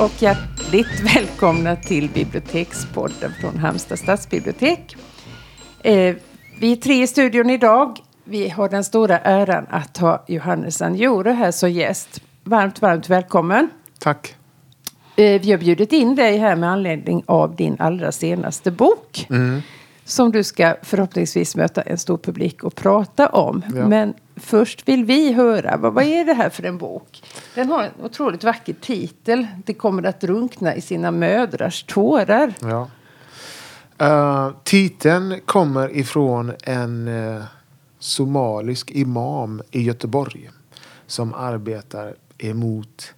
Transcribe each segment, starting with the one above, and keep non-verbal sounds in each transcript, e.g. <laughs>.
Och hjärtligt <laughs> välkomna till Bibliotekspodden från Halmstad stadsbibliotek. Eh, vi är tre i studion idag. Vi har den stora äran att ha Johannes Anjore här som gäst. Varmt, varmt välkommen. Tack. Eh, vi har bjudit in dig här med anledning av din allra senaste bok. Mm. Som du ska förhoppningsvis möta en stor publik och prata om. Ja. Men först vill vi höra, vad, vad är det här för en bok? Den har en otroligt vacker titel. Det kommer att drunkna i sina mödrars tårar. Ja. Eh, titeln kommer ifrån en eh, somalisk imam i Göteborg som arbetar emot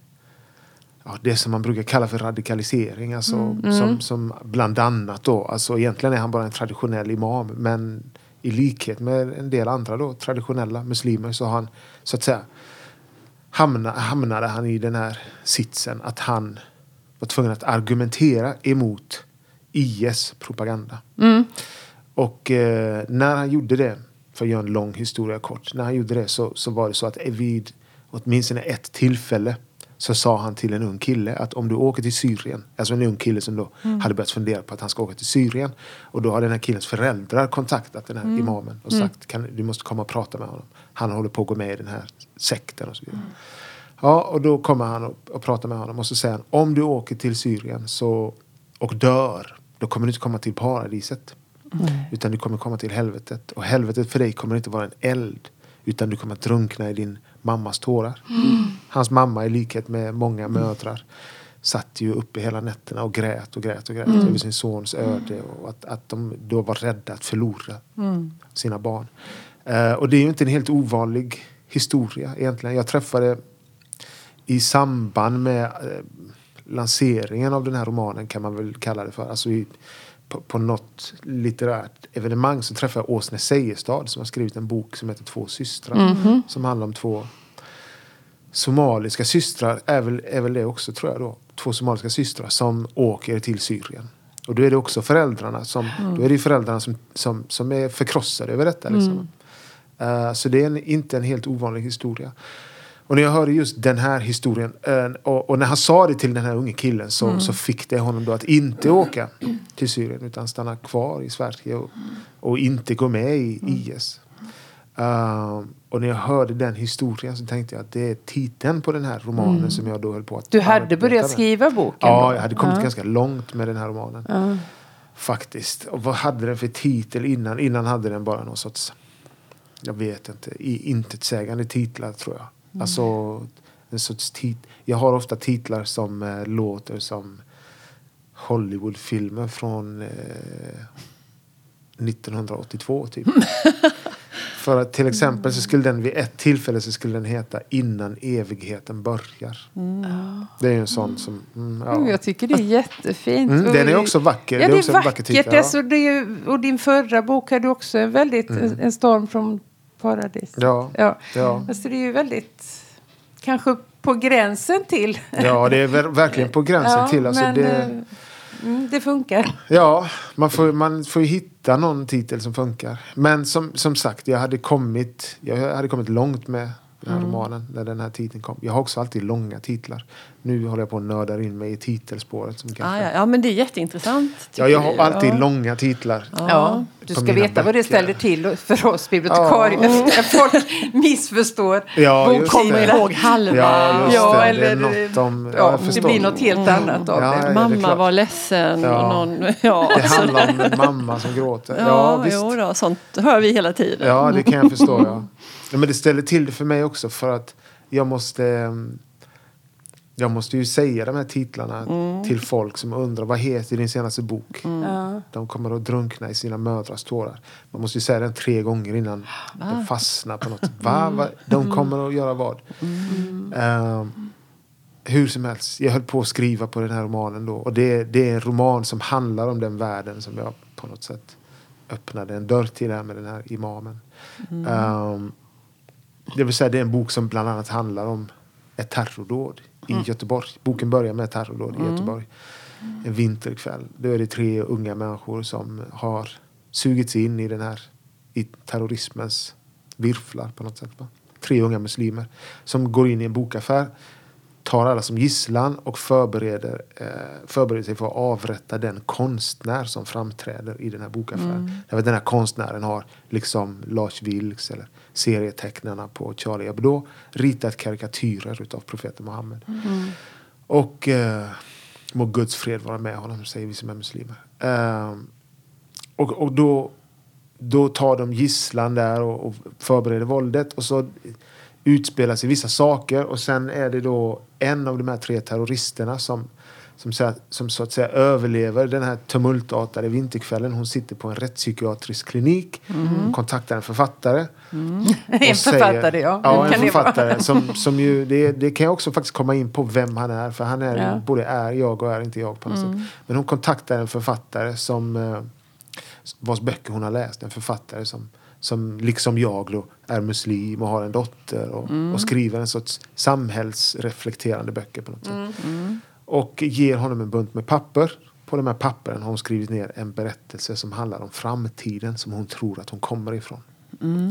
ja, det som man brukar kalla för radikalisering. Alltså, som, som bland annat då, alltså egentligen är han bara en traditionell imam men i likhet med en del andra då, traditionella muslimer så han så att säga hamna, hamnade han i den här sitsen att han var tvungen att argumentera emot IS propaganda. Och eh, när han gjorde det, för att göra en lång historia kort, när han gjorde det så, så var det så att vid åtminstone ett tillfälle så sa han till en ung kille att om du åker till Syrien, alltså en ung kille som då hade börjat fundera på att han ska åka till Syrien och då har den här killens föräldrar kontaktat den här imamen och sagt kan, du måste komma och prata med honom. Han håller på att gå med i den här sekten och så vidare. Ja, och då kommer han och, och pratar med honom och så säger han om du åker till Syrien så, och dör, då kommer du inte komma till paradiset. Utan du kommer komma till helvetet. Och helvetet för dig kommer inte vara en eld. Utan du kommer att drunkna i din mammas tårar. Hans mamma i likhet med många mödrar satt ju uppe hela nätterna och grät och grät och grät över sin sons öde. Och att, att de då var rädda att förlora sina barn. Eh, och det är ju inte en helt ovanlig historia egentligen. Jag träffade i samband med eh, lanseringen av den här romanen kan man väl kalla det för. Alltså i, på, på något litterärt evenemang så träffade jag Åsne Seierstad som har skrivit en bok som heter Två systrar. Som handlar om två somaliska systrar, är väl, är väl det också tror jag då. Två somaliska systrar som åker till Syrien. Och då är det också föräldrarna som, då är det föräldrarna som, som, som är förkrossade över detta. Liksom. Eh, så det är en, inte en helt ovanlig historia. Och när jag hörde just den här historien eh, och, och när han sa det till den här unge killen så, så fick det honom då att inte åka till Syrien utan stanna kvar i Sverige och, och inte gå med i IS. Eh, och när jag hörde den historien så tänkte jag att det är titeln på den här romanen som jag då höll på att Du hade börjat med. skriva boken Ja, då? jag hade kommit Ja. ganska långt med den här romanen. Faktiskt. Och vad hade den för titel innan? Innan hade den bara någon sorts, jag vet inte, i intetsägande titlar tror jag. Alltså en sorts tit Jag har ofta titlar som eh, låter som Hollywoodfilmer från eh, 1982 typ. <laughs> För att till exempel så skulle den vid ett tillfälle så skulle den heta Innan evigheten börjar. Det är ju en sån som... Mm, ja. Mm, Jag tycker det är jättefint. Mm, den är också vacker. Ja, det är, också en vacker vackert. titel, ja. alltså, det är, ju- och din förra bok hade också en väldigt... En, en storm från paradis. Ja, Ja. ja. Alltså, det är ju väldigt... Kanske på gränsen till. ja, det är ver- verkligen på gränsen Ja, till. Alltså men det, eh, mm, det funkar. ja, man får, man får ju hitta någon titel som funkar. Men som, som sagt, jag hade kommit, jag hade kommit långt med den här Mm. romanen när den här titeln kom. Jag har också alltid långa titlar. Nu håller jag på att nörda in mig i titelspåret. Som kanske, Ah, ja, ja, men det är jätteintressant. ja, jag har alltid Ja. långa titlar. Ja, du ska veta vad det böcker. ställer till för oss bibliotekarier. <laughs> När folk missförstår. Ja, just Kommer det. ihåg halva. Ja, just Ja, det. det eller- är något om... Ja, Ja, det blir något helt annat av Ja, det. ja, det Mamma klart. var ledsen. Ja. Och någon, ja, Det handlar om en mamma som gråter. Ja, ja, visst. jo då, sånt hör vi hela tiden. Ja, det kan jag förstå. Ja. Men det ställer till det för mig också för att jag måste... Jag måste ju säga de här titlarna till folk som undrar vad heter din senaste bok? Ja. De kommer att drunkna i sina mödrars tårar. Man måste ju säga den tre gånger innan den fastnar på något. <laughs> Va? Va? De kommer att göra vad? Ehm, hur som helst, jag höll på att skriva på den här romanen då. Och det, det är en roman som handlar om den världen som jag på något sätt öppnade en dörr till här med den här imamen. Ehm, det vill säga det är en bok som bland annat handlar om ett terrordåd i Göteborg. Boken börjar med ett terrordåd i Göteborg. En vinterkväll. Då är det tre unga människor som har sugits in i den här i terrorismens virflar på något sätt. Tre unga muslimer som går in i en bokaffär tar alla som gisslan och förbereder, eh, förbereder sig för att avrätta den konstnär som framträder i den här bokaffären. Mm. Därför att den här konstnären har, liksom Lars Vilks eller serietecknarna på Charlie Hebdo, ritat karikatyrer utav profeten Muhammed. Mm. Och eh, må Guds fred vara med honom, säger vi som är muslimer. Eh, och och då, då tar de gisslan där och, och förbereder våldet. Och så utspelar sig vissa saker. Och sen är det då en av de här tre terroristerna som, som, så, att, som så att säga överlever den här tumultartade vinterkvällen. Hon sitter på en rättspsykiatrisk klinik. Hon kontaktar en författare. <laughs> En och säger- författare, ja. Ja, Kan en författare. <laughs> Som, som ju, det, det kan jag också faktiskt komma in på vem han är. För han är Ja. både är jag och är inte jag på något sätt. Men hon kontaktar en författare som eh, vars böcker hon har läst. En författare som, som liksom jag då, är muslim och har en dotter och, och skriver en sorts samhällsreflekterande böcker på något sätt. Och ger honom en bunt med papper. På de här pappren har hon skrivit ner en berättelse som handlar om framtiden som hon tror att hon kommer ifrån.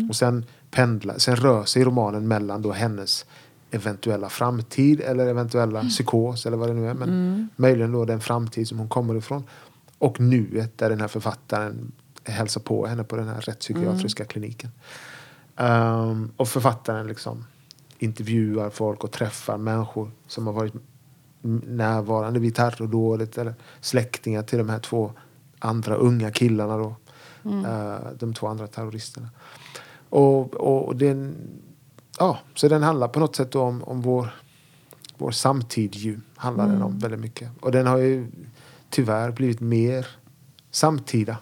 Och sen, pendlar, sen rör sig romanen mellan då hennes eventuella framtid eller eventuella psykos eller vad det nu är. Men möjligen då den framtid som hon kommer ifrån. Och nuet där den här författaren hälsar på henne på den här rättspsykiatriska kliniken. Ehm, och författaren liksom intervjuar folk och träffar människor som har varit närvarande vid terrordådet eller släktingar till de här två andra unga killarna då. Eh, de två andra terroristerna. Och, och, och den, ja, så den handlar på något sätt om, om vår, vår samtid ju. Handlar den om väldigt mycket. Och den har ju tyvärr blivit mer samtida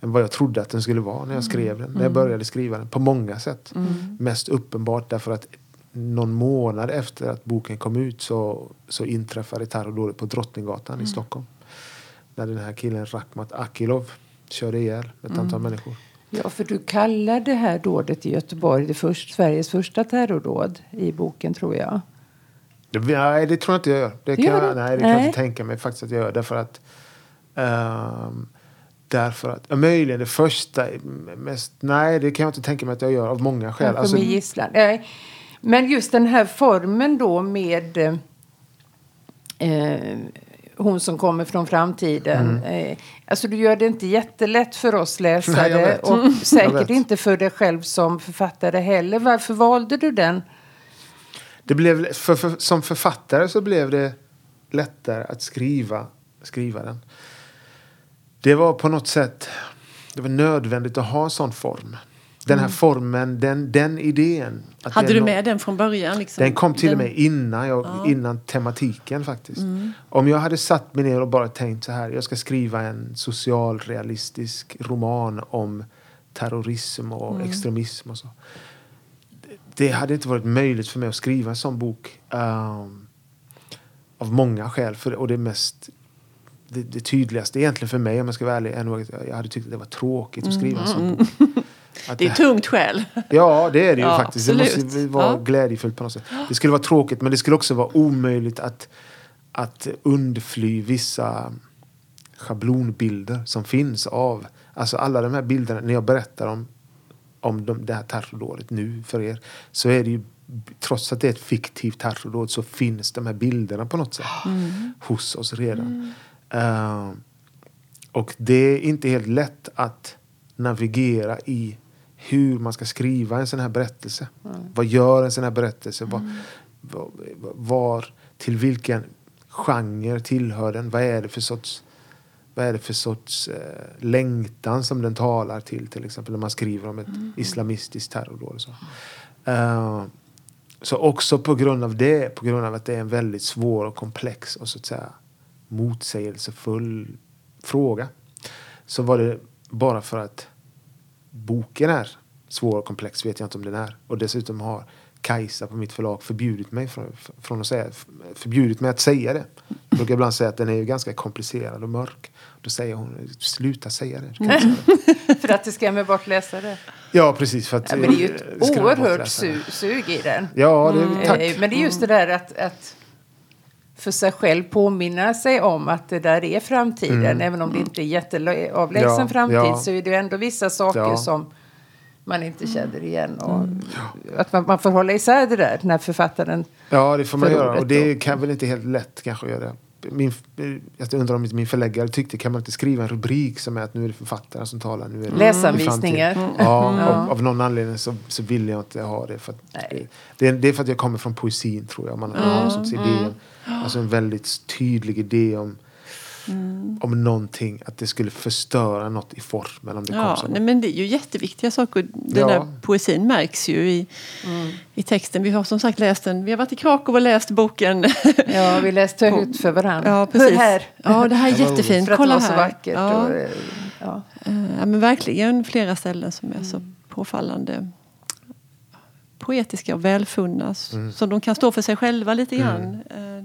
än vad jag trodde att den skulle vara när jag skrev den. När jag började skriva den. På många sätt. Mest uppenbart därför att någon månad efter att boken kom ut så, så inträffade terrordådet på Drottninggatan i Stockholm. När den här killen Rakhmat Akilov körde ihjäl ett antal människor. Ja, för du kallar det här dådet i Göteborg det först, Sveriges första terrordåd i boken, tror jag. Det, nej, det tror jag inte jag gör. Det kan Gör jag, nej, det kan jag inte tänka mig faktiskt att jag gör. Därför att, ehm, därför att möjligen det första, mest, nej det kan jag inte tänka mig att jag gör av många skäl. Alltså, med gisslan. Nej. Men just den här formen då med eh, hon som kommer från framtiden. Mm. Eh, alltså du gör det inte jättelätt för oss Nej, läsare vet. och Jag säkert inte för dig själv som författare heller. Varför valde du den? det blev, för, för, som författare så blev det lättare att skriva, skriva den. Det var på något sätt det var nödvändigt att ha en sån form. Den här formen, den, den idén. Mm. Hade det du med den från början? Liksom? Den kom till och Den- med innan, jag, innan tematiken faktiskt. Om jag hade satt mig ner och bara tänkt så här, jag ska skriva en socialrealistisk roman om terrorism och extremism och så. Det- Det hade inte varit möjligt för mig att skriva en sån bok. ehm, av många skäl. För, och det mest det, det tydligaste egentligen för mig om jag ska vara ärlig är nog att jag hade tyckt att det var tråkigt att skriva en sån bok. Att Det är tungt skäl. Ja, det är det ju Ja, faktiskt. Det måste absolut. vara Ja. glädjefullt på något sätt. Det skulle vara tråkigt, men det skulle också vara omöjligt att, att undfly vissa schablonbilder som finns av... Alltså alla de här bilderna, när jag berättar om, om de, det här terrordådet nu för er, så är det ju trots att det är ett fiktivt terrordåd så finns de här bilderna på något sätt hos oss redan. Eh, och det är inte helt lätt att navigera i hur man ska skriva en sån här berättelse. Vad gör en sån här berättelse? Vad, vad, var, till vilken genre tillhör den? Vad är det för sorts, vad är det för sorts eh, längtan som den talar till? Till exempel när man skriver om ett islamistiskt terrordåd. Så. Eh, så också på grund av det, på grund av att det är en väldigt svår och komplex och så att säga motsägelsefull fråga. Så var det bara för att boken är svår och komplex vet jag inte om den är. Och dessutom har Kajsa på mitt förlag förbjudit mig från, från att säga, förbjudit mig att säga det. Jag brukar ibland säga att den är ju ganska komplicerad och mörk. Då säger hon, sluta säga det. Säga <laughs> det. För att det skrämmer bort läsare. Ja, precis. För att, Ja, men det är ju eh, ett bort oerhört su sug i den. Ja, det, tack. Eh, Men det är just det där att, att för sig själv påminna sig om att det där är framtiden. Även om det inte är jätteavlägsen Mm. Ja, framtid ja. så är det ändå vissa saker Ja. som man inte känner igen. Och Att man, man får hålla isär det där när författaren... Ja, det får man göra. Och det kan väl inte helt lätt kanske att göra. Min, jag undrar om inte min förläggare tyckte, kan man inte skriva en rubrik som är att nu är det författaren som talar. Nu är det Läsanvisningar. i framtiden. Ja, av, av någon anledning så, så vill jag inte ha det. För det, det, är, det är för att jag kommer från poesin tror jag. Man har en sorts idé. om- Alltså en väldigt tydlig idé om, om någonting. Att det skulle förstöra något i formen om det kom Ja, så. nej, men det är ju jätteviktiga saker. Den Ja. där poesin märks ju i, i texten. Vi har som sagt läst den. Vi har varit i Krakow och läst boken. <laughs> Ja, vi läste högt för varandra. ja, precis. Hör här. Ja, det här är Det <laughs> jättefint. För att det Kolla var så här. vackert. Ja. Och, eh, ja. Eh, Ja, men verkligen flera ställen som är så påfallande poetiska och välfunna. s- Så de kan stå för sig själva lite grann. Eh,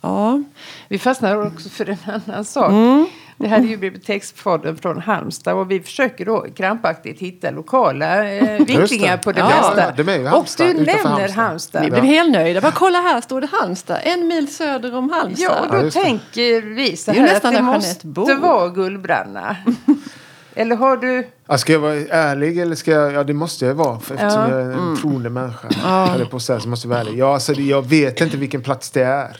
Ja, Vi fastnar också för en annan sak. Mm. Det här är ju Bibliotekspodden från Halmstad och vi försöker då krampaktigt hitta lokala eh, vinklingar på det Ja, mesta. ja, och du nämner Halmstad. Halmstad. vi blev helt nöjda. Bara kolla här står det Halmstad. En mil söder om Halmstad. Ja, och Ja, då det. tänker vi så Det här att nästan det måste Bo. vara Gullbranna. <laughs> Eller har du... Ja, ska jag vara ärlig eller ska jag? Ja, det måste jag vara. För eftersom Ja. jag är en troende människa. Eller på så, här, så måste jag vara ärlig. Ja, alltså, det- jag vet inte vilken plats det är.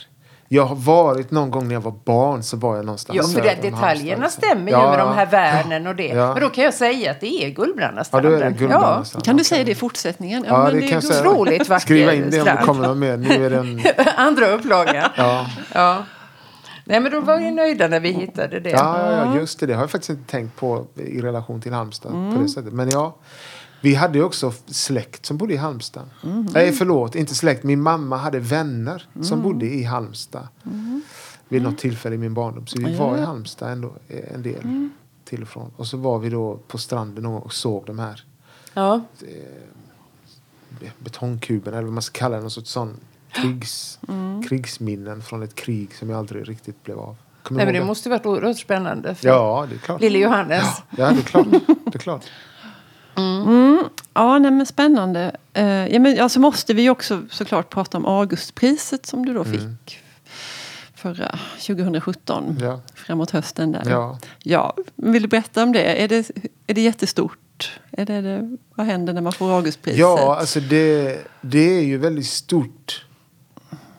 Jag har varit någon gång när jag var barn så var jag någonstans Ja, för det, detaljerna Halmstad, liksom. stämmer Ja, ju med ja. de här värnen och det. Ja. Men då kan jag säga att det är Gullbranna Ja, då är det stranden. Gullbranna strand. Kan du säga det i fortsättningen? Ja, men det är kan jag god- säga. Otroligt vacker Skriva in det om det strand. kommer någon mer. Nu är den... <laughs> Andra upplagan. Ja. Ja. Nej, men då var vi nöjda när vi hittade det. Ja, ja, ja, just det. Det har jag faktiskt inte tänkt på i relation till Halmstad Mm. på det sättet. Men ja, vi hade också släkt som bodde i Halmstad. Mm. Nej, förlåt, inte släkt. Min mamma hade vänner som bodde i Halmstad. Vid något tillfälle i min barndom. Så vi Mm. Ja, var i ja. Halmstad ändå eh, en del. Till och från. Och så var vi då på stranden och såg de här Ja. betongkuberna, eller vad man ska kalla det. Någon sorts sån krigs, Mm. krigsminnen från ett krig som jag aldrig riktigt blev av. Kommer Nej, men det måste ju varit oerhört spännande för Ja, det är klart. lille Johannes. Ja, det är klart. Det är klart. <laughs> Ja, nej, men spännande. Eh, ja, men, alltså måste vi också såklart prata om Augustpriset som du då fick förra 2017. Ja. Framåt hösten där. Ja. Ja, vill du berätta om det? Är det, är det jättestort? Är det, det, vad händer när man får Augustpriset? Ja, alltså det, det är ju väldigt stort.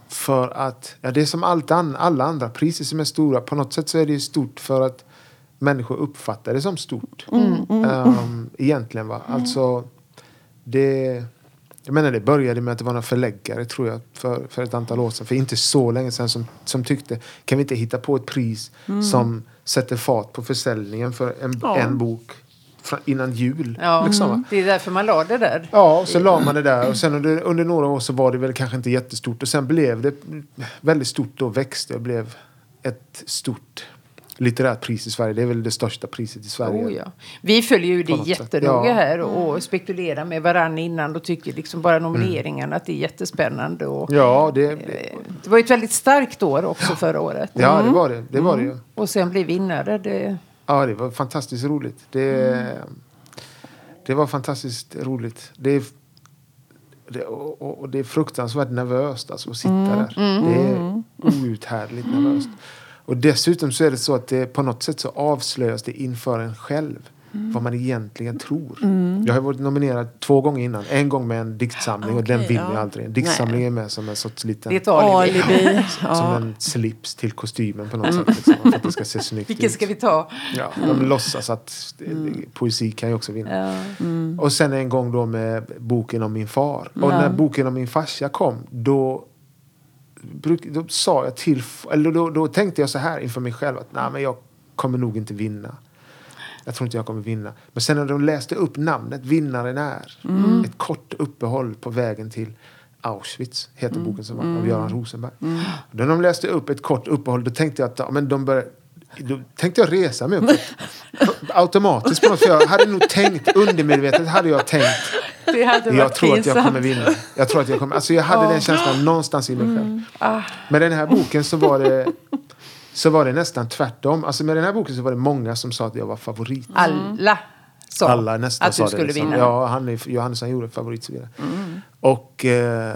För att, ja, det är som allt an, alla andra priser som är stora. På något sätt så är det stort för att människor uppfattar det som stort. Ehm, egentligen va. Alltså, det, jag menar det började med att det var några förläggare tror jag för, för ett antal år sedan. För inte så länge sedan som, som tyckte kan vi inte hitta på ett pris som sätter fart på försäljningen för en, Ja. en bok innan jul. Ja, liksom, va? det är därför man la det där. Ja, och så la man det där och sen under, under några år så var det väl kanske inte jättestort och sen blev det väldigt stort då växte och blev ett stort litterärt pris i Sverige. Det är väl det största priset i Sverige. Oh, ja. Vi följer ju det jättenoga Ja. här och, spekulerar med varann innan och tycker liksom bara nomineringarna att det är jättespännande. Och, Ja, det, eh, det var ju ett väldigt starkt år också förra året. ja, det var det. Det var det ju. Och sen bli vinnare, det... Ja, det var fantastiskt roligt. Det, det var fantastiskt roligt. Det, det, och, och- och det är fruktansvärt nervöst alltså, att sitta där. Det är outhärdligt nervöst. Och dessutom så är det så att det på något sätt så avslöjas det inför en själv. Vad man egentligen tror. Jag har varit nominerad två gånger innan. En gång med en diktsamling och den vinner ja. jag aldrig. En diktsamling är med som en sorts liten... Det är ett alibi. Alibi. <laughs> Som Ja. en slips till kostymen på något sätt. Liksom, för att det ska se snyggt <laughs> Vilken ut. ska vi ta? Ja, de låtsas att eh, poesi kan ju också vinna. Ja. Och sen en gång då med boken om min far. Och när boken om min farsa kom, då, då sa jag till, eller då, då tänkte jag så här inför mig själv att nej men jag kommer nog inte vinna. Jag tror inte jag kommer vinna. Men sen när de läste upp namnet, Vinnaren är, ett kort uppehåll på vägen till Auschwitz, heter boken som var, av Göran Rosenberg. Då när de läste upp ett kort uppehåll, då tänkte jag att men de bör, då tänkte jag resa mig upp. <laughs> Automatiskt på något för jag hade nog tänkt, undermedvetet hade jag tänkt Det hade varit jag tror att jag pinsamt. kommer vinna. Jag tror att jag kommer, alltså jag hade den känslan någonstans i mig själv. Ah. Med den här boken så var det så var det nästan tvärtom. Alltså med den här boken så var det många som sa att jag var favorit. Alla sa Alla nästan att sa du skulle det. Liksom. vinna. Ja, han, är- Johannes han gjorde favorit så vidare. Och, eh,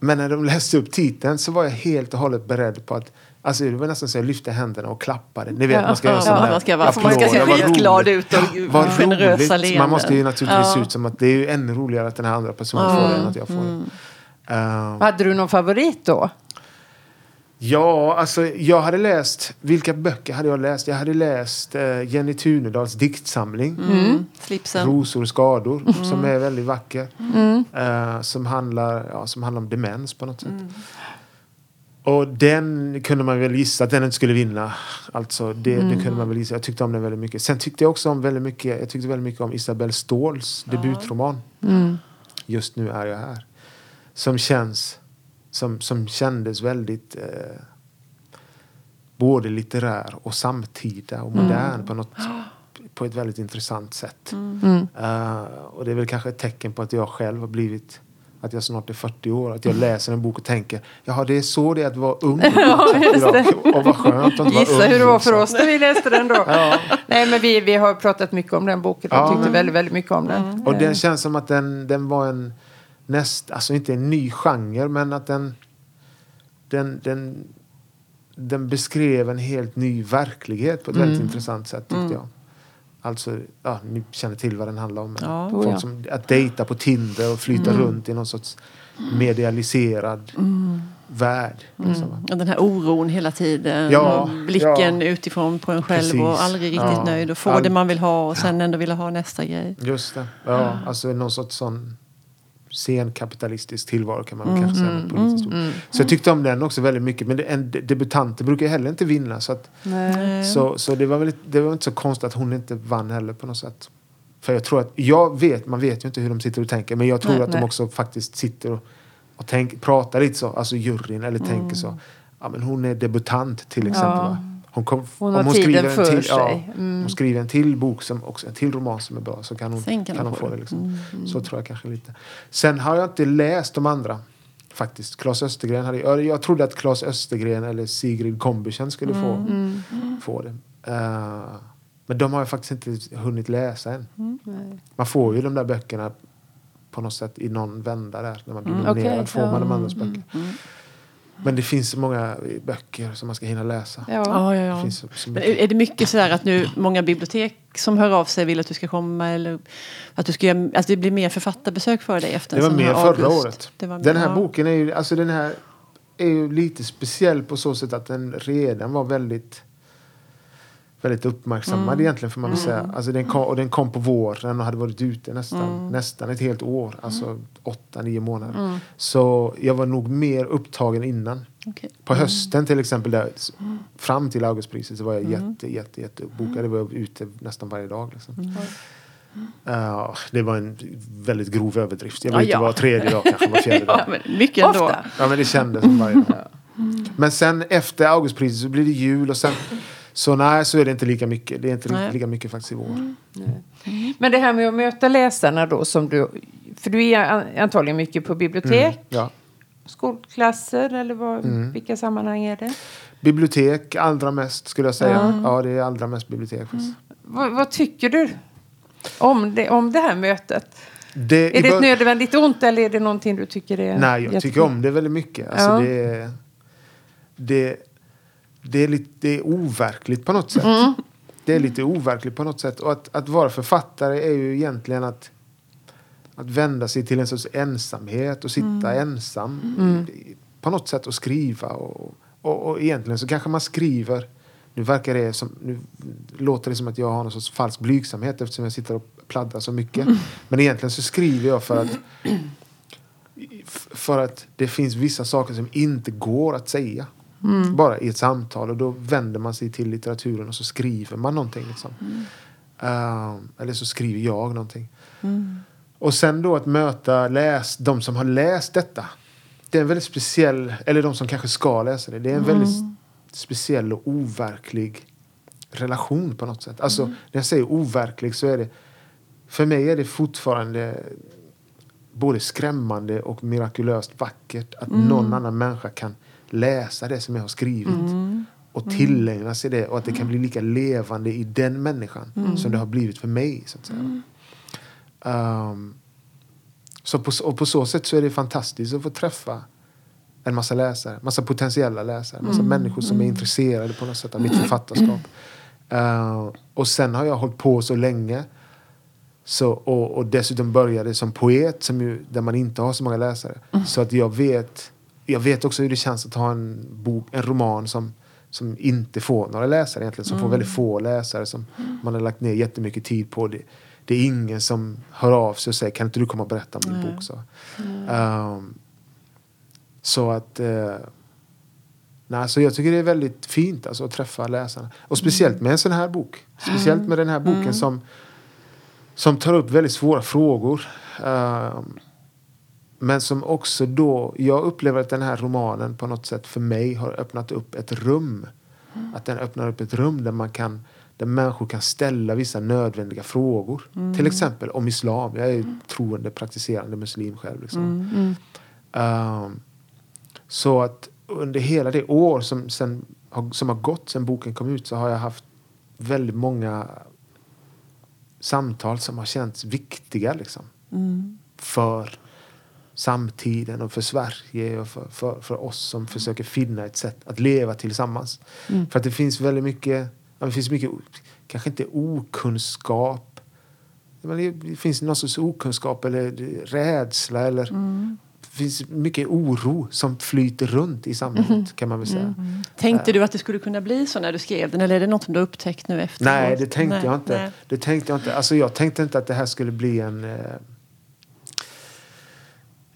Men när de läste upp titeln så var jag helt och hållet beredd på att Alltså det var nästan så jag lyfte händerna och klappade. Ni vet, Ja. man ska göra Ja, sån där man ska vara- applåd. man ska se skitglad ut och Vad generösa leenden. Man måste ju naturligtvis Ja. se ut som att det är ju ännu roligare att den här andra personen Mm. får det än att jag får det. Eh, Hade du någon favorit då? Ja, alltså jag hade läst, vilka böcker hade jag läst? Jag hade läst eh, Jenny Tunedals diktsamling. Mm. Slipsen. Rosor och skador, som är väldigt vacker. Eh, som, handlar, ja, som handlar om demens på något sätt. Och den kunde man väl gissa att den inte skulle vinna. Alltså, det, det kunde man väl gissa. Jag tyckte om den väldigt mycket. Sen tyckte jag också om väldigt mycket, jag tyckte väldigt mycket om Isabelle Ståhls debutroman. Just nu är jag här. Som känns, som, som kändes väldigt eh, både litterär och samtida och modern på, något, på ett väldigt intressant sätt. Eh, och det är väl kanske ett tecken på att jag själv har blivit att jag snart är 40 år, att jag läser en bok och tänker jaha det är så det är att vara ung. <laughs> idag. och vad skönt att vara Gissa ung. hur det var för oss när vi läste den då. <laughs> Nej, men vi, vi har pratat mycket om den boken och Ja, tyckte men- väldigt, väldigt mycket om den. Och den känns som att den, den var en näst, alltså inte en ny genre men att den, den, den, den beskrev en helt ny verklighet på ett väldigt intressant sätt tyckte jag. Alltså, ja, ni känner till vad den handlar om. Ja. Folk Oh, ja. som, att dejta på Tinder och flyta runt i någon sorts medialiserad värld. Liksom. va. Och den här oron hela tiden. Ja, och blicken ja. utifrån på en själv och Precis. aldrig riktigt Ja. nöjd. Och få All- det man vill ha och sen ändå vilja ha nästa grej. Just det. Ja, alltså någon sorts sån senkapitalistisk tillvaro kan man väl kanske säga ett politiskt ord. Så jag tyckte om den också väldigt mycket. Men en de- debutanter brukar heller inte vinna. Så, att, så, så det, var väl, det var inte så konstigt att hon inte vann heller på något sätt. För jag tror att, jag vet, man vet ju inte hur de sitter och tänker. Men jag tror Nej, att de nej. också faktiskt sitter och, och tänk, pratar lite så. Alltså juryn eller tänker så. Ja men hon är debutant till exempel. Ja. Hon, kom, Hon om tiden skriver en till, ja. Mm. Hon skriver en till bok, som också, en till roman som är bra. Så kan hon, kan kan hon hon få det. Liksom. Så tror jag kanske lite. Sen har jag inte läst de andra. Faktiskt. Claes Östergren hade, jag jag trodde att Claes Östergren eller Sigrid Kombysen skulle få, Mm. få det. Eh, men de har jag faktiskt inte hunnit läsa än. Nej. Man får ju de där böckerna på något sätt i någon vända där. När man blir Mm, nominerad okej, får man de andras böcker. Men det finns så många böcker som man ska hinna läsa. Ja. Ja, ja, Det ja. finns så, så är det mycket sådär att nu många bibliotek som hör av sig vill att du ska komma eller att du ska göra, alltså det blir mer författarbesök för dig efter Det var mer förra August? året. Det var Den här ja. boken är ju, alltså den här är ju lite speciell på så sätt att den redan var väldigt väldigt uppmärksammad egentligen får man väl säga. Alltså den kom, och den kom på våren och hade varit ute nästan, nästan ett helt år. Alltså åtta, nio månader. Så jag var nog mer upptagen innan. Okej. På hösten till exempel, där, fram till Augustpriset så var jag jätte, jätte, jätte uppbokad. Jag var ute nästan varje dag. Liksom. Ja, det var en väldigt grov överdrift. Jag var Ja, ute ja. var tredje dag, kanske var fjärde <laughs> dag. Ja, men mycket ändå. Ofta. Ja, men det kändes som varje dag. Men sen efter Augustpriset så blir det jul och sen så nej, så är det inte lika mycket. Det är inte Nej. lika mycket faktiskt i vår. Men det här med att möta läsarna då som du... För du är an- antagligen mycket på bibliotek, Ja. skolklasser eller vad, Mm. vilka sammanhang är det? Bibliotek allra mest skulle jag säga. Ja, det är allra mest bibliotek. Vad, vad tycker du om det, om det här mötet? Det, Är det ett nödvändigt ont eller är det någonting du tycker är Nej, jag jättefint? tycker om det väldigt mycket. Alltså, Ja. det, det, det, är lite, det är overkligt på något sätt. Mm. Det är lite overkligt på något sätt. Och att, att vara författare är ju egentligen att, att vända sig till en sorts ensamhet och sitta Mm. ensam i- på något sätt och skriva. Och, och, och egentligen så kanske man skriver nu verkar det som, nu låter det som att jag har någon sorts falsk blygsamhet eftersom jag sitter och pladdrar så mycket. Men egentligen så skriver jag för att f- för att det finns vissa saker som inte går att säga. Bara i ett samtal. Och då vänder man sig till litteraturen och så skriver man någonting. Liksom. Ehm, eller så skriver jag någonting. Och sen då att möta läs, de som har läst detta. Det är en väldigt speciell, eller de som kanske ska läsa det. Det är en väldigt speciell och overklig relation på något sätt. Alltså när jag säger overklig så är det för mig är det fortfarande både skrämmande och mirakulöst vackert att någon annan människa kan läsa det som jag har skrivit och tillägna sig det och att det kan bli lika levande i den människan som det har blivit för mig. Så att säga. Ehm, så på, och på så sätt så är det fantastiskt att få träffa en massa läsare, massa potentiella läsare, massa människor som är intresserade på något sätt av mitt författarskap. Uh, och sen har jag hållit på så länge. Så, och, och dessutom började som poet som ju, där man inte har så många läsare. Så att jag vet, jag vet också hur det känns att ha en, bok, en roman som, som inte får några läsare egentligen. Som får väldigt få läsare som man har lagt ner jättemycket tid på. Det, det är ingen som hör av sig och säger kan inte du komma och berätta om din bok? Så, um, så att uh, nej, så jag tycker det är väldigt fint alltså, att träffa läsarna. Och speciellt med en sån här bok. Speciellt med den här boken som, som tar upp väldigt svåra frågor. Um, men som också då, jag upplever att den här romanen på något sätt för mig har öppnat upp ett rum. Att den öppnar upp ett rum där man kan där människor kan ställa vissa nödvändiga frågor. Till exempel om islam. Jag är ju troende, praktiserande muslim själv. Liksom. Um, så att under hela det år som, sen, som har gått sen boken kom ut så har jag haft väldigt många samtal som har känts viktiga liksom. För samtiden och för Sverige och för, för, för oss som försöker finna ett sätt att leva tillsammans. För att det finns väldigt mycket, det finns mycket, kanske inte okunskap, men det finns någon sorts okunskap eller rädsla eller det finns mycket oro som flyter runt i samhället kan man väl säga. Tänkte du att det skulle kunna bli så när du skrev den eller är det något som du upptäckt nu efteråt? Nej, det tänkte Nej, jag inte. nej. Det tänkte jag inte. Alltså jag tänkte inte att det här skulle bli en eh,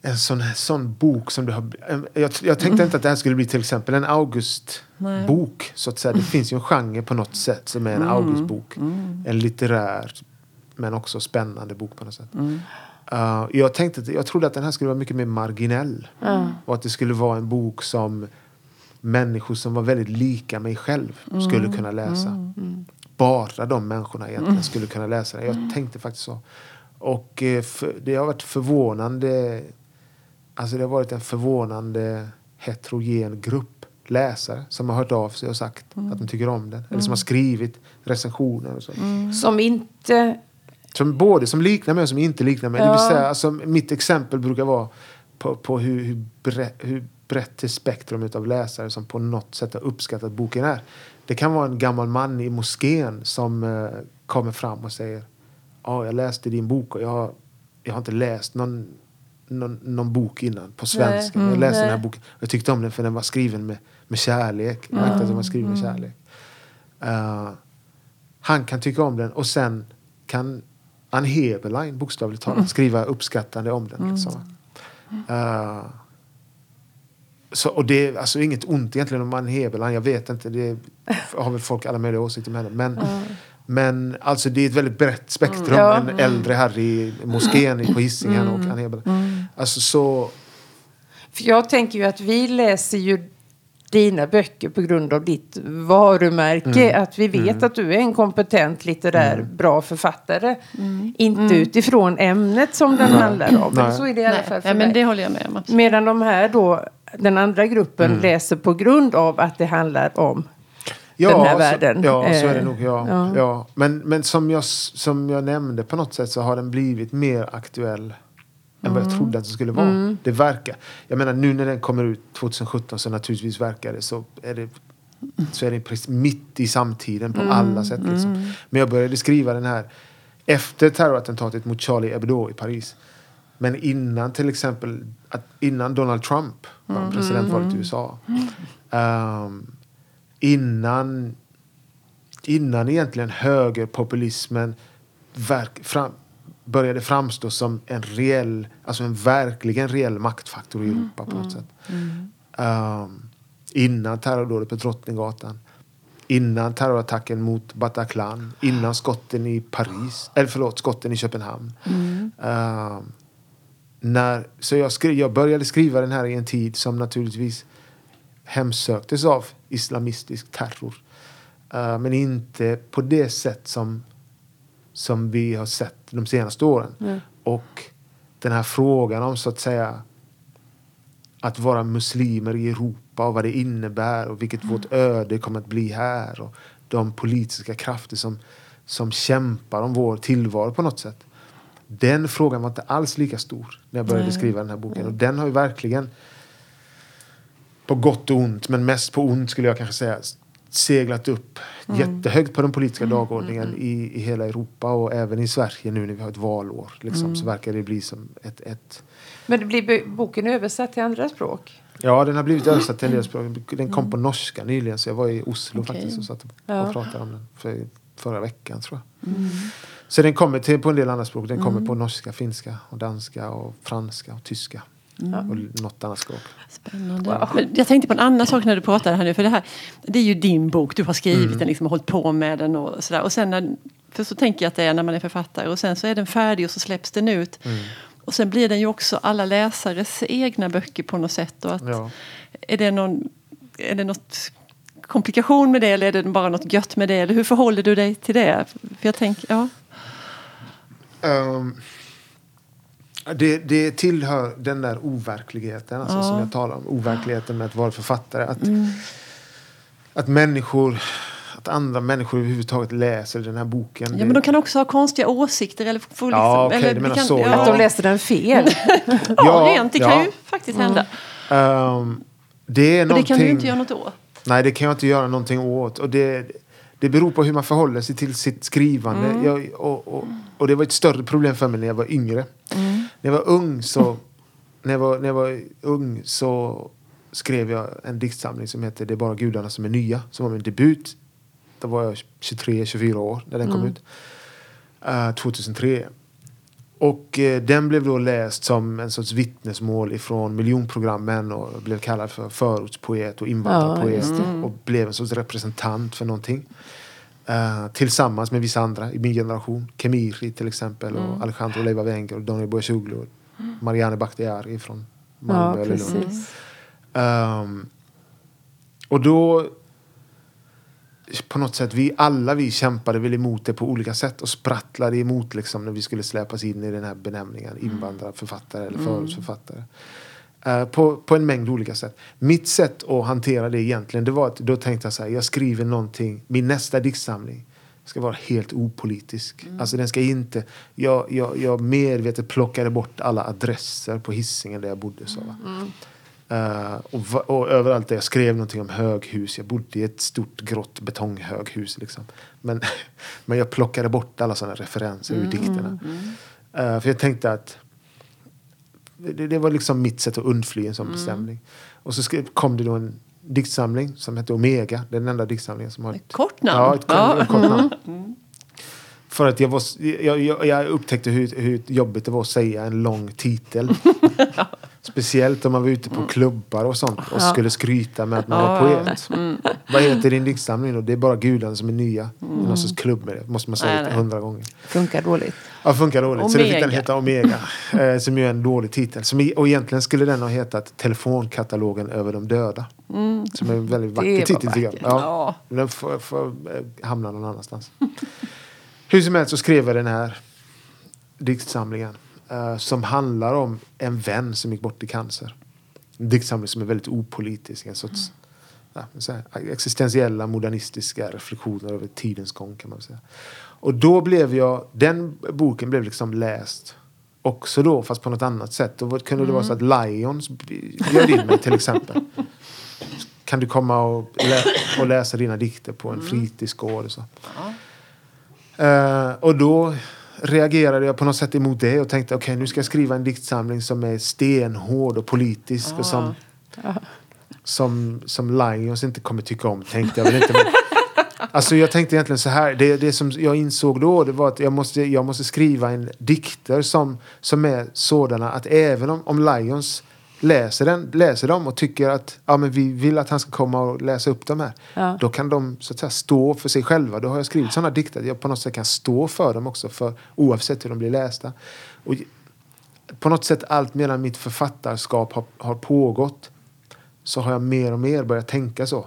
en sån, sån bok som du har... Jag, jag tänkte inte att det här skulle bli till exempel en August-bok. Så att säga. Det <laughs> finns ju en genre på något sätt som är en August-bok. En litterär men också spännande bok på något sätt. Uh, jag, tänkte, jag trodde att den här skulle vara mycket mer marginell. Och att det skulle vara en bok som människor som var väldigt lika mig själv skulle kunna läsa. Bara de människorna egentligen skulle kunna läsa den. Jag tänkte faktiskt så. Och eh, för, det har varit förvånande. Alltså det har varit en förvånande heterogen grupp läsare som har hört av sig och sagt att de tycker om den. Eller som har skrivit recensioner och så. Som inte... Som både som liknar mig och som inte liknar mig. Det Ja. vill säga, alltså, mitt exempel brukar vara på, på hur, hur, brett, hur brett det spektrum av läsare som på något sätt har uppskattat boken är. Det kan vara en gammal man i moskén som eh, kommer fram och säger Ja, jag läste din bok och jag jag har inte läst någon, någon, någon bok innan på svenska. Nej. Jag läste den här Nej. boken jag tyckte om den för den var skriven med, med kärlek. Jag märkte att den var skriven med kärlek. Eh, han kan tycka om den och sen kan Ann Heberlein bokstavligt talat skriva uppskattande om den. Liksom. Eh, så, och det är alltså inget ont egentligen om Ann Heberlein. Jag vet inte. Det har väl folk alla möjliga åsikter med henne. Men, men alltså det är ett väldigt brett spektrum. Ja. En äldre herre i moskén på Hisingen och Ann Heberlein. Alltså så... För jag tänker ju att vi läser ju dina böcker på grund av ditt varumärke. Att vi vet att du är en kompetent litterär, bra författare. Inte utifrån ämnet som den handlar om. Men Nej. så är det i alla Nej, fall för ja, men det håller jag med om. Medan de här då, den andra gruppen läser på grund av att det handlar om den här så, världen. Ja, så är det Eh, nog. Ja, ja. ja. Men, men som, jag, som jag nämnde på något sätt så har den blivit mer aktuell än vad jag Mm. trodde att det skulle vara. Det verkar. Jag menar nu när den kommer ut 2017 så naturligtvis verkar det så är det så är det mitt i samtiden på Mm. alla sätt. Liksom. Men jag började skriva den här efter terrorattentatet mot Charlie Hebdo i Paris. Men innan till exempel att innan Donald Trump vann presidentvalet i USA. ehm, innan, innan egentligen högerpopulismen verk, fram, började framstå som en reell, alltså en verkligen reell maktfaktor i Europa på något sätt. Ehm, innan terrordådet på Drottninggatan. Innan terrorattacken mot Bataclan. Innan skotten i Paris. Eller förlåt, skotten i Köpenhamn. Ehm, när, så jag, skri, jag började skriva den här i en tid som naturligtvis hemsöktes av islamistisk terror. Eh, men inte på det sätt som, som vi har sett de senaste åren. Och den här frågan om så att säga att vara muslimer i Europa och vad det innebär och vilket vårt öde kommer att bli här. Och de politiska krafter som, som kämpar om vår tillvaro på något sätt. Den frågan var inte alls lika stor när jag började skriva den här boken. Och den har ju verkligen på gott och ont, men mest på ont skulle jag kanske säga, seglat upp jättehögt på den politiska dagordningen i, i hela Europa och även i Sverige nu när vi har ett valår. Liksom, Så verkar det bli som ett, ett Men det blir bo- boken översatt till andra språk? Ja, den har blivit översatt till en del språk. Den kom på norska nyligen så jag var i Oslo Okej. faktiskt och satt och Ja. pratade om den för, förra veckan tror jag. Så den kommer till på en del andra språk. Den kommer på norska, finska och danska och franska och tyska. Och något annat språk. Spännande. Men jag tänkte på en annan sak när du pratade här nu. För det här det är ju din bok. Du har skrivit den liksom, och hållit på med den och sådär. Och sen när, för så tänker jag att det är när man är författare. Och sen så är den färdig och så släpps den ut. Och sen blir den ju också alla läsares egna böcker på något sätt. Och att, Ja. är, det någon, är det något komplikation med det eller är det bara något gött med det? Eller hur förhåller du dig till det? För jag tänker, ja. Ehm, det, det tillhör den där overkligheten alltså, Ja. som jag talar om. Overkligheten med att vara författare. Att, att människor, att andra människor överhuvudtaget läser den här boken. ja det- men de kan också ha konstiga åsikter. Eller få liksom, Ja, okej, eller du menar kan- så, Ja. Att de läste den fel? <laughs> ja, Ja, rent. Det kan ja. ju faktiskt hända. Ehm, det är Och det kan du någonting- inte göra något åt. Nej, det kan jag inte göra någonting åt. Och det, det beror på hur man förhåller sig till sitt skrivande. Mm. Jag, och, och, och det var ett större problem för mig när jag var yngre. Mm. När jag var ung så, när jag var, när jag var ung så skrev jag en diktsamling som heter Det är bara gudarna som är nya. Som var min debut. Då var jag 23-24 år när den kom Mm. ut. Eh, 2003. Och eh, den blev då läst som en sorts vittnesmål ifrån miljonprogrammen och blev kallad för förortspoet och Ja, invandrarpoet det. och blev en sorts representant för någonting. Eh, tillsammans med vissa andra i min generation. Kemiri till exempel och Alejandro Leiva Wenger och Daniel Boyasoglu och Marianne Bakhtiari från Ja, Malmö eller Lund. Ehm, och då på något sätt, vi alla vi kämpade väl emot det på olika sätt och sprattlade emot liksom när vi skulle släpas in i den här benämningen invandrarförfattare eller förortsförfattare. Eh, på, på en mängd olika sätt. Mitt sätt att hantera det egentligen, det var att då tänkte jag så här, jag skriver någonting, min nästa diktsamling ska vara helt opolitisk. Alltså den ska inte, jag, jag, jag medvetet plockade bort alla adresser på Hisingen där jag bodde. Så, va? Eh, och, och överallt där jag skrev någonting om höghus. Jag bodde i ett stort grått betonghöghus. Liksom. Men, <laughs> men jag plockade bort alla sådana referenser ur dikterna. Eh, för jag tänkte att det, det var liksom mitt sätt att undfly en sån bestämning. Och så skrev, kom det då en diktsamling som hette Omega. Det är den enda diktsamlingen som har ett, Kort namn. Ja, ett, Ja. ett kort namn. För att jag, var, jag, jag, jag upptäckte hur, hur jobbigt det var att säga en lång titel. <laughs> Speciellt om man var ute på klubbar och sånt och skulle skryta med att man var Ja. poet. Vad heter din diktsamling då? Det är bara gudarna som är nya. Det är Någon sorts klubb med det. Måste man säga Nej, hundra gånger. Funkar dåligt. Ja, funkar dåligt. Så det fick den Omega. heta Omega. <laughs> eh, som ju är en dålig titel. Som, i- och egentligen skulle den ha hetat Telefonkatalogen över de döda. Som är en väldigt vacker titel tycker jag. vackert. Ja. Men Den får, får eh, hamna någon annanstans. Hur som helst så skrev jag den här diktsamlingen. Eh, som handlar om en vän som gick bort i cancer. En diktsamling som är väldigt opolitisk. En sorts ja, så här, existentiella modernistiska reflektioner över tidens gång kan man säga. Och då blev jag, den boken blev liksom läst också då fast på något annat sätt. Då kunde det vara så att Lions bjöd in mig till exempel. Kan du komma och, lä och läsa dina dikter på en fritidsgård och så. Eh, och då reagerade jag på något sätt emot det och tänkte okej nu ska jag skriva en diktsamling som är stenhård och politisk och som, som, som Lions inte kommer tycka om tänkte jag väl inte. Men, alltså jag tänkte egentligen så här, det, det som jag insåg då det var att jag måste, jag måste skriva en dikter som, som är sådana att även om, om Lions läser, den, läser dem och tycker att ja, men vi vill att han ska komma och läsa upp dem här. Ja. Då kan de så att säga, stå för sig själva. Då har jag skrivit sådana dikter att jag på något sätt kan stå för dem också. För, oavsett hur de blir lästa. Och på något sätt allt medan mitt författarskap har, har pågått så har jag mer och mer börjat tänka så.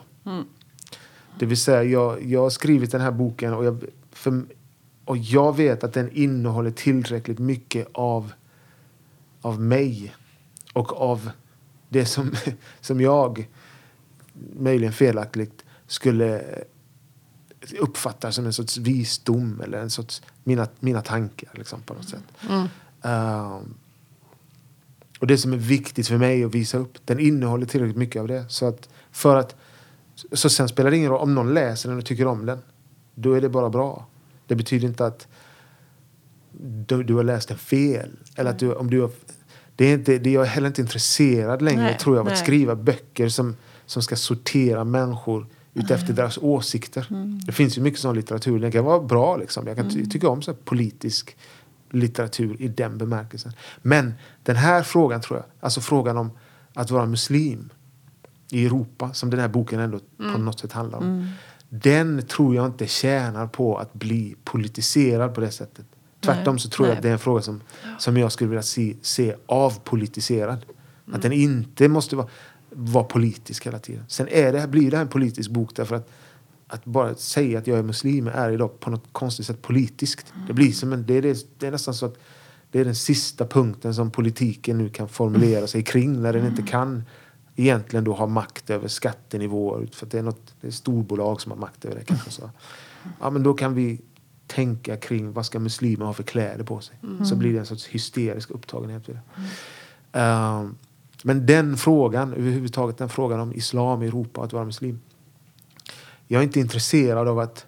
Det vill säga, jag, jag har skrivit den här boken och jag, för, och jag vet att den innehåller tillräckligt mycket av, av mig och av det som, <laughs> som jag möjligen felaktigt skulle uppfatta som en sorts visdom eller en sorts mina, mina tankar liksom, på något sätt. Ehm, och det som är viktigt för mig att visa upp, den innehåller tillräckligt mycket av det. Så att för att så sen spelar det ingen roll om någon läser den och tycker om den. Då är det bara bra. Det betyder inte att du, du har läst den fel. Eller att du, om du har, det är inte, det, jag är heller inte intresserad längre Nej, tror jag av att skriva böcker som, som ska sortera människor utefter deras åsikter. Mm. Det finns ju mycket sån litteratur. Den kan vara bra liksom. Jag kan ty- tycka om så politisk litteratur i den bemärkelsen. Men den här frågan tror jag, alltså frågan om att vara muslim i Europa, som den här boken ändå på något sätt handlar om. Den tror jag inte tjänar på att bli politiserad på det sättet. Tvärtom Nej, så tror jag att det är en fråga som, som jag skulle vilja se, se avpolitiserad. Att den inte måste vara, vara politisk hela tiden. Sen är det, blir det här en politisk bok därför att att bara säga att jag är muslim är idag på något konstigt sätt politiskt. Det, blir som en, det, är, det, det är nästan så att det är den sista punkten som politiken nu kan formulera sig kring när den inte kan egentligen då ha makt över skattenivåer. För det är något det är storbolag som har makt över det kanske. Så. Ja, men då kan vi tänka kring vad ska muslimer ha för kläder på sig. Så blir det en sorts hysterisk upptagenhet vid det. Ehm, men den frågan, överhuvudtaget den frågan om islam i Europa att vara muslim. Jag är inte intresserad av att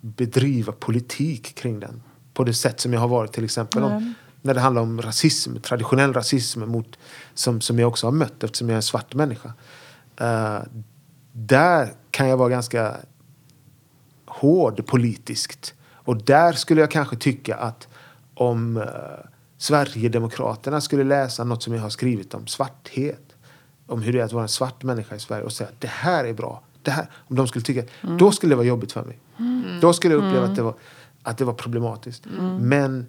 bedriva politik kring den på det sätt som jag har varit till exempel om, när det handlar om rasism, traditionell rasism mot, som, som jag också har mött eftersom jag är en svart människa. Eh, där kan jag vara ganska hård politiskt. Och där skulle jag kanske tycka att om uh, Sverigedemokraterna skulle läsa något som jag har skrivit om svarthet, om hur det är att vara en svart människa i Sverige och säga att det här är bra, det här, om de skulle tycka, då skulle det vara jobbigt för mig. Då skulle jag uppleva att, det var, att det var problematiskt. Men,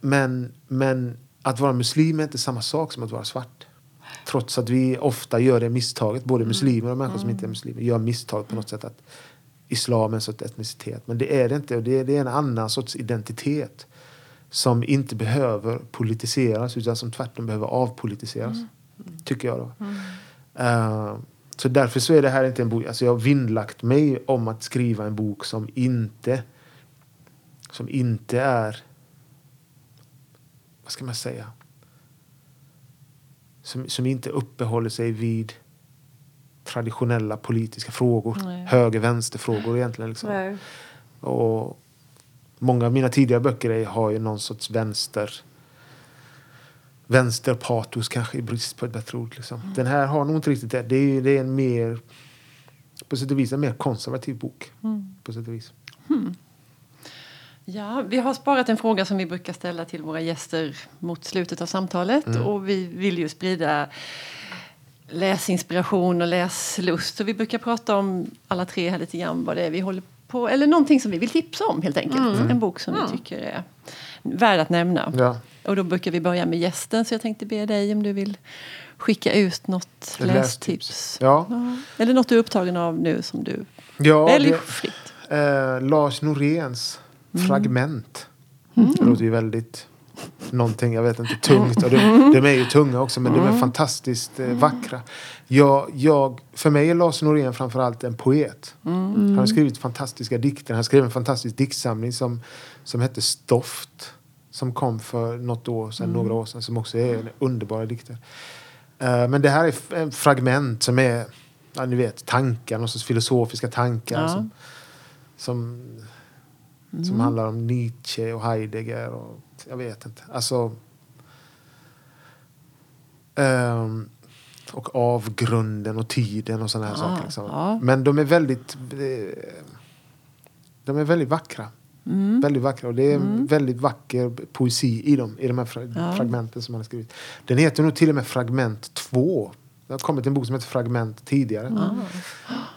men, men att vara muslim är inte samma sak som att vara svart. Trots att vi ofta gör det misstaget, både muslimer och människor som inte är muslimer, gör misstag på något sätt att islam en sorts etnicitet. Men det är det inte. Det är, det är en annan sorts identitet som inte behöver politiseras utan som tvärtom behöver avpolitiseras. Tycker jag då. Eh, så därför så är det här inte en bok. Alltså jag har vinnlagt mig om att skriva en bok som inte som inte är vad ska man säga som, som inte uppehåller sig vid traditionella politiska frågor. Nej. Höger-vänster-frågor egentligen. Liksom. Och många av mina tidigare böcker har ju någon sorts vänster vänsterpatos kanske i brist på ett bättre ord. Liksom. Den här har nog inte riktigt det. Det är, det är en mer på sätt och vis en mer konservativ bok. På sätt och vis. Ja, vi har sparat en fråga som vi brukar ställa till våra gäster mot slutet av samtalet. Och vi vill ju sprida läsinspiration och läslust. Så vi brukar prata om alla tre här lite grann vad det är vi håller på Eller någonting som vi vill tipsa om helt enkelt. En bok som vi tycker är värd att nämna. Ja. Och då brukar vi börja med gästen. Så jag tänkte be dig om du vill skicka ut något lästips. lästips. Ja. Eller något du är upptagen av nu som du Ja, väljer fritt. eh, Lars Noréns Fragment. Det låter ju väldigt någonting, jag vet inte, tungt. Och de, de är ju tunga också, men de är fantastiskt eh, vackra. Jag, jag, för mig är Lars Norén framförallt en poet. Han har skrivit fantastiska dikter. Han skrev en fantastisk diktsamling som, som hette Stoft. Som kom för något år sedan, några år sedan, som också är en underbara dikter. Eh, men det här är en fragment som är, ja, ni vet, tankar, någon sorts filosofiska tankar. Ja. Som, som, som handlar om Nietzsche och Heidegger och jag vet inte. Alltså... ehm, och avgrunden och tiden och sådana här Ja, saker. Liksom. ja. Men de är väldigt... eh, De är väldigt vackra. Mm. Väldigt vackra. Och det är en väldigt vacker poesi i dem, i de här fra- Ja. fragmenten som han har skrivit. Den heter nog till och med Fragment 2. Det har kommit en bok som heter Fragment tidigare.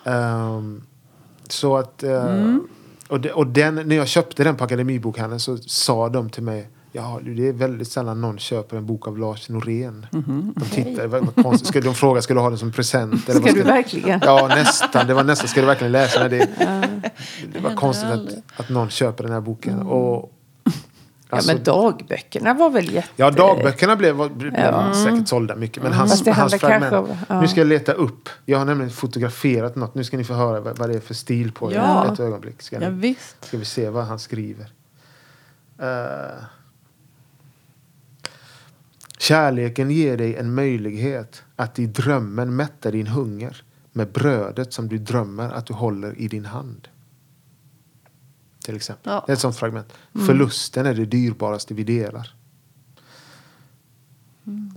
Ehm, så att... Mm. Och, de, och den, när jag köpte den på Akademibokhandeln så sa de till mig Ja, det är väldigt sällan någon köper en bok av Lars Norén. Mhm. De tittar, vad, konstigt. Ska, de frågar ska du ha den som present? Eller Ska vad du verkligen? Ja, nästan. Det var nästan. Ska du verkligen läsa den? Det, det var konstigt att, att någon köper den här boken. Och, alltså- ja, men dagböckerna var väl jätte... Ja, dagböckerna blev, blev Ja. säkert sålda mycket. Men hans, det hans handlar fragment. kanske ja. Nu ska jag leta upp. Jag har nämligen fotograferat något. Nu ska ni få höra vad, vad det är för stil på det. Ja. Ett ögonblick. Ska, Ja, ni, visst. ska vi se vad han skriver. Eh. Kärleken ger dig en möjlighet att i drömmen mätta din hunger med brödet som du drömmer att du håller i din hand. Till exempel. Ja. Det är ett sånt fragment. Förlusten är det dyrbaraste vi delar.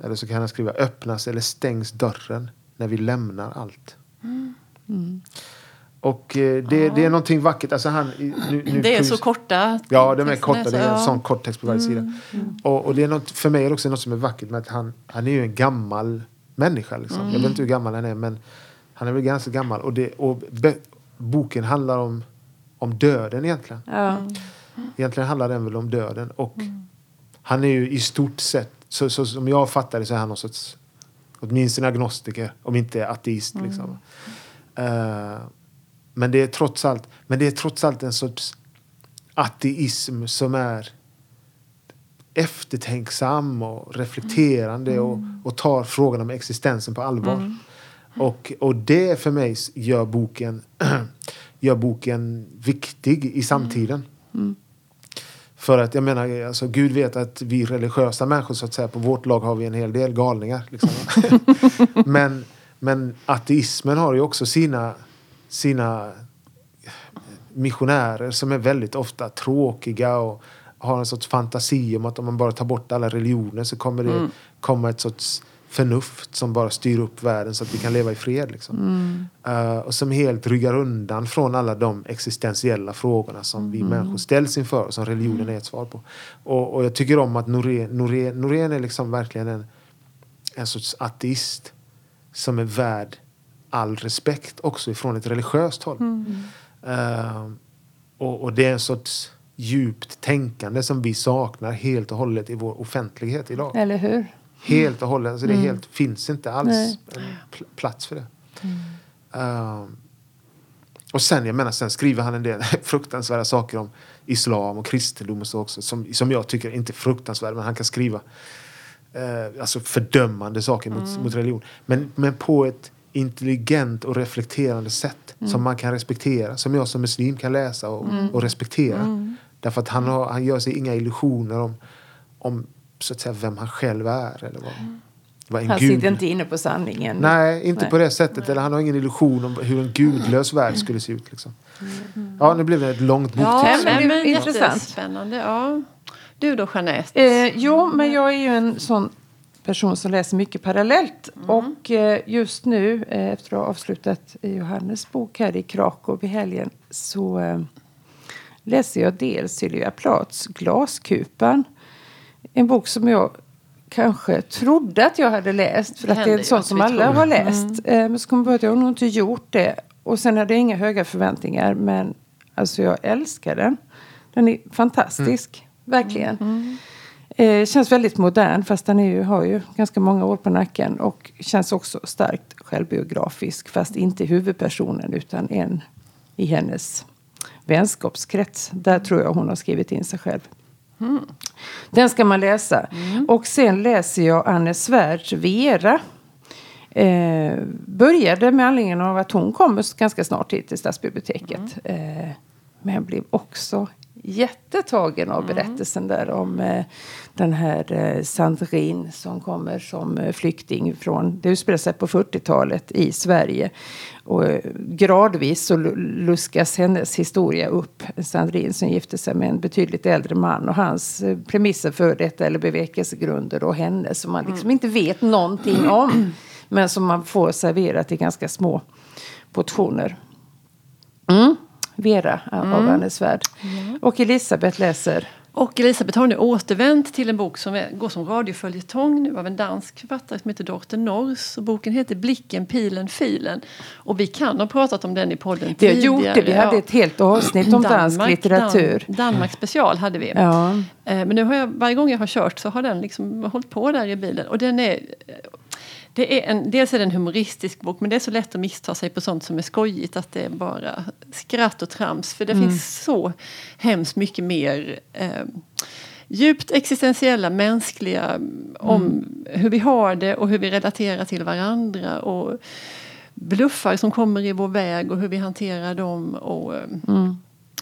Eller så kan han skriva öppnas eller stängs dörren när vi lämnar allt. Och eh, det, det är någonting vackert. Alltså han, nu, nu Det är så korta. Ja, de är korta. så- Det är en ja. Mm, sån kort text på varje sida. Och, och det är något, för mig är det också något som är vackert med att han, han är ju en gammal människa. Liksom. Mm. Jag vet inte hur gammal han är, men han är väl ganska gammal. Och, det, och be, boken handlar om, om döden egentligen. Ja. Egentligen handlar den väl om döden. Och Mm. han är ju i stort sett, så, så som jag fattar det, så är han någon sorts, åtminstone agnostiker, om inte ateist. Mm. Liksom. Eh, men, det är trots allt, men det är trots allt en sorts ateism som är eftertänksam och reflekterande och, och tar frågan om existensen på allvar. Och, och det för mig gör boken, <clears throat> gör boken viktig i samtiden. För att jag menar, alltså, Gud vet att vi religiösa människor så att säga, på vårt lag har vi en hel del galningar. Liksom. <laughs> men, men ateismen har ju också sina, sina missionärer som är väldigt ofta tråkiga och har en sorts fantasi om att om man bara tar bort alla religioner så kommer det komma ett sorts förnuft som bara styr upp världen så att vi kan leva i fred. Liksom. Eh, och som helt ryggar undan från alla de existentiella frågorna som vi människor ställs inför och som religionen är ett svar på. Och, och jag tycker om att Norén, Norén, Norén är liksom verkligen en, en sorts ateist som är värd all respekt också ifrån ett religiöst håll. Eh, och, och det är en sorts djupt tänkande som vi saknar helt och hållet i vår offentlighet idag. Eller hur? Helt och hållet. Alltså det är helt, finns inte alls pl- plats för det. Um, och sen, jag menar, sen skriver han en del <laughs> fruktansvärda saker om islam och kristendom och så också. Som, som jag tycker inte är fruktansvärda, men han kan skriva eh, alltså fördömande saker mot, mot religion. Men, men på ett intelligent och reflekterande sätt som man kan respektera. Som jag som muslim kan läsa och, och respektera. Därför att han, har, han gör sig inga illusioner om, om så att säga, vem han själv är. Eller vad, vad en Han gud... sitter inte inne på sanningen. Nej, inte Nej. på det sättet. Eller han har ingen illusion om hur en gudlös värld skulle se ut. Liksom. Ja, nu blev det ett långt Ja, boktips. men det men, är intressant. Jättespännande. Ja. Du då, Jeanette? Eh, jo, men jag är ju en sån person som läser mycket parallellt. Och eh, just nu, eh, efter att ha avslutat Johannes bok här i Krakow i helgen, så eh, läser jag dels Sylvia Plaths Glaskupan. En bok som jag kanske trodde att jag hade läst. För Det att det är händer en ju sån att som alla tror. har läst. Eh, men så kom jag på att jag nog inte gjort det. Och sen hade jag inga höga förväntningar. Men alltså jag älskar den. Den är fantastisk. Verkligen. Eh, känns väldigt modern fast den är ju, har ju ganska många år på nacken. Och känns också starkt självbiografisk. Fast inte huvudpersonen utan en i hennes vänskapskrets. Där tror jag hon har skrivit in sig själv. Den ska man läsa. Och sen läser jag Anne Svärds Vera. Eh, började med anledning av att hon kommer ganska snart hit till stadsbiblioteket. Eh, men blev också jättetagen av berättelsen där om eh, den här eh, Sandrine som kommer som eh, flykting från, det utspelar sig på 40-talet i Sverige. Och eh, gradvis så lu- luskas hennes historia upp. Sandrine som gifte sig med en betydligt äldre man och hans eh, premisser för detta eller bevekelsegrunder och henne som man liksom inte vet någonting om. <clears throat> Men som man får serverat i ganska små portioner. Mm. Vera av Anne Svärd. Och Elisabeth läser. Och Elisabeth har nu återvänt till en bok som går som radioföljetong nu av en dansk författare som heter Dorte Nors. Och boken heter Blicken, pilen, filen. Och vi kan ha pratat om den i podden Vi har tidigare. gjort det. Vi hade ett helt avsnitt om dansk Danmark- litteratur. Dan, Danmark special hade vi. Ja. Eh, Men nu har jag, varje gång jag har kört så har den liksom hållit på där i bilen. Och den är, det är en, dels är det en humoristisk bok men det är så lätt att missta sig på sånt som är skojigt att det är bara skratt och trams. För det finns så hemskt mycket mer eh, djupt existentiella, mänskliga om hur vi har det och hur vi relaterar till varandra. Och bluffar som kommer i vår väg och hur vi hanterar dem. Och, eh,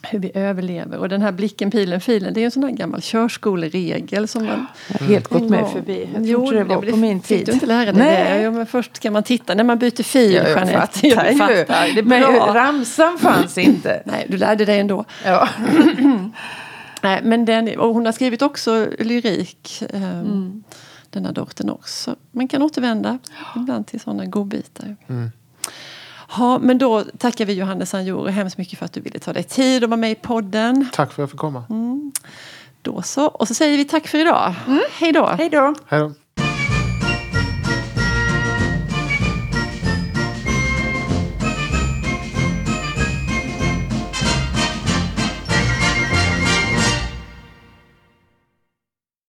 hur vi överlever. Och den här blicken, pilen, filen, det är en sån där gammal körskoleregel som man... Jag har helt gått med förbi. Jag Jo, det var på min tid. du inte lära dig Nej. det? Jo, men först ska man titta när man byter fil, Ja, jag Jeanette. fattar Ja, du ju. fattar. Det är Men ramsan fanns <clears throat> inte. Nej, du lärde dig ändå. Ja. <clears throat> Nej, men den, och hon har skrivit också lyrik, eh, Mm. den här dottern också. Man kan återvända ibland till sådana godbitar. Ja, men då tackar vi Johannes Anjoro hemskt mycket för att du ville ta dig tid och vara med i podden. Tack för att jag fick komma. Då så. Och så säger vi tack för idag. Hej då. Hej då. Hej då.